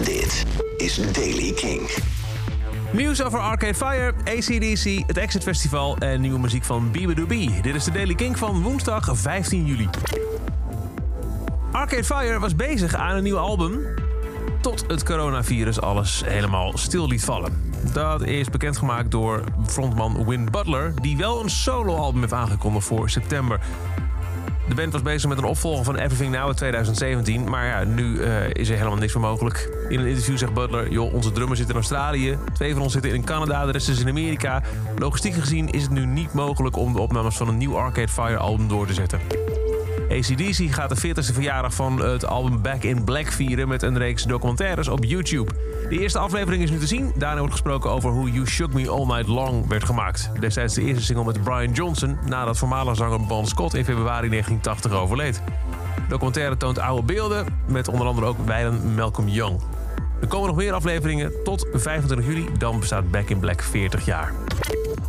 Dit is Daily King. Nieuws over Arcade Fire, ACDC, het Exit Festival en nieuwe muziek van Bee. Dit is de Daily King van woensdag 15 juli. Arcade Fire was bezig aan een nieuw album tot het coronavirus alles helemaal stil liet vallen. Dat is bekendgemaakt door frontman Win Butler, die wel een soloalbum heeft aangekondigd voor september. De band was bezig met een opvolger van Everything Now in 2017. Maar ja, nu uh, is er helemaal niks meer mogelijk. In een interview zegt Butler... joh, onze drummer zit in Australië. Twee van ons zitten in Canada, de rest is in Amerika. Logistiek gezien is het nu niet mogelijk... om de opnames van een nieuw Arcade Fire album door te zetten. ACDC gaat de 40ste verjaardag van het album Back in Black vieren met een reeks documentaires op YouTube. De eerste aflevering is nu te zien. Daarna wordt gesproken over hoe You Shook Me All Night Long werd gemaakt. Destijds de eerste single met Brian Johnson nadat voormalig zanger Bon Scott in februari 1980 overleed. De documentaire toont oude beelden met onder andere ook wijlen Malcolm Young. Er komen nog meer afleveringen tot 25 juli, dan bestaat Back in Black 40 jaar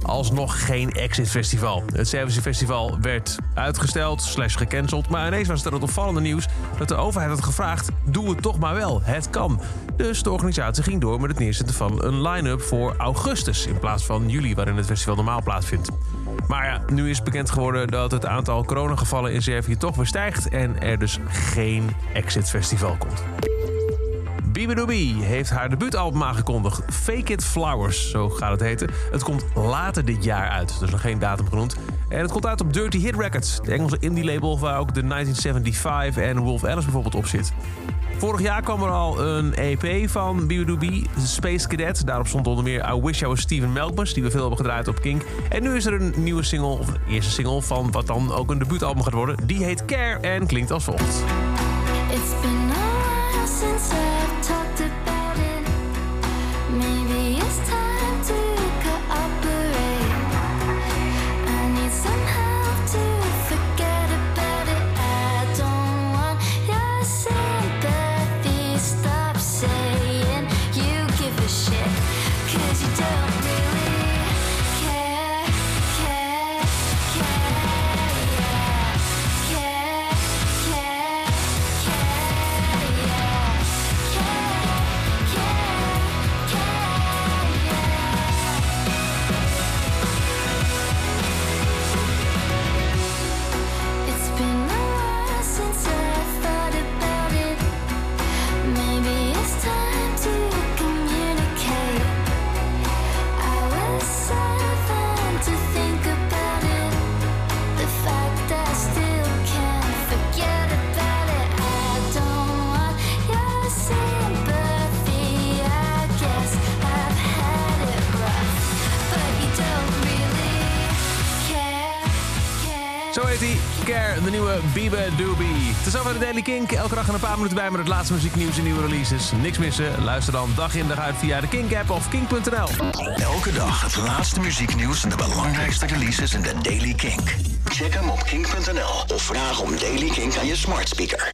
alsnog geen Exit Festival. Het Service Festival werd uitgesteld, slash gecanceld. Maar ineens was er het opvallende nieuws dat de overheid had gevraagd... doe het toch maar wel, het kan. Dus de organisatie ging door met het neerzetten van een line-up voor augustus... in plaats van juli, waarin het festival normaal plaatsvindt. Maar ja, nu is bekend geworden dat het aantal coronagevallen in Servië toch weer stijgt... en er dus geen Exit Festival komt. Bibidobi heeft haar debuutalbum aangekondigd. Fake It Flowers, zo gaat het heten. Het komt later dit jaar uit, dus nog geen datum genoemd. En het komt uit op Dirty Hit Records, de Engelse indie-label waar ook de 1975 en Wolf Alice bijvoorbeeld op zit. Vorig jaar kwam er al een EP van Bibidobi, Space Cadet. Daarop stond onder meer I Wish I Was Steven Melkmus, die we veel hebben gedraaid op Kink. En nu is er een nieuwe single, of eerste single van wat dan ook een debuutalbum gaat worden. Die heet Care en klinkt als volgt. since that time. Zo heet hij. Care, de nieuwe Biba Doobie. Het is over de Daily Kink. Elke dag een paar minuten bij met het laatste muzieknieuws en nieuwe releases. Niks missen? Luister dan dag in dag uit via de Kink-app of kink.nl. Elke dag het laatste muzieknieuws en de belangrijkste releases in de Daily Kink. Check hem op kink.nl of vraag om Daily Kink aan je smart speaker.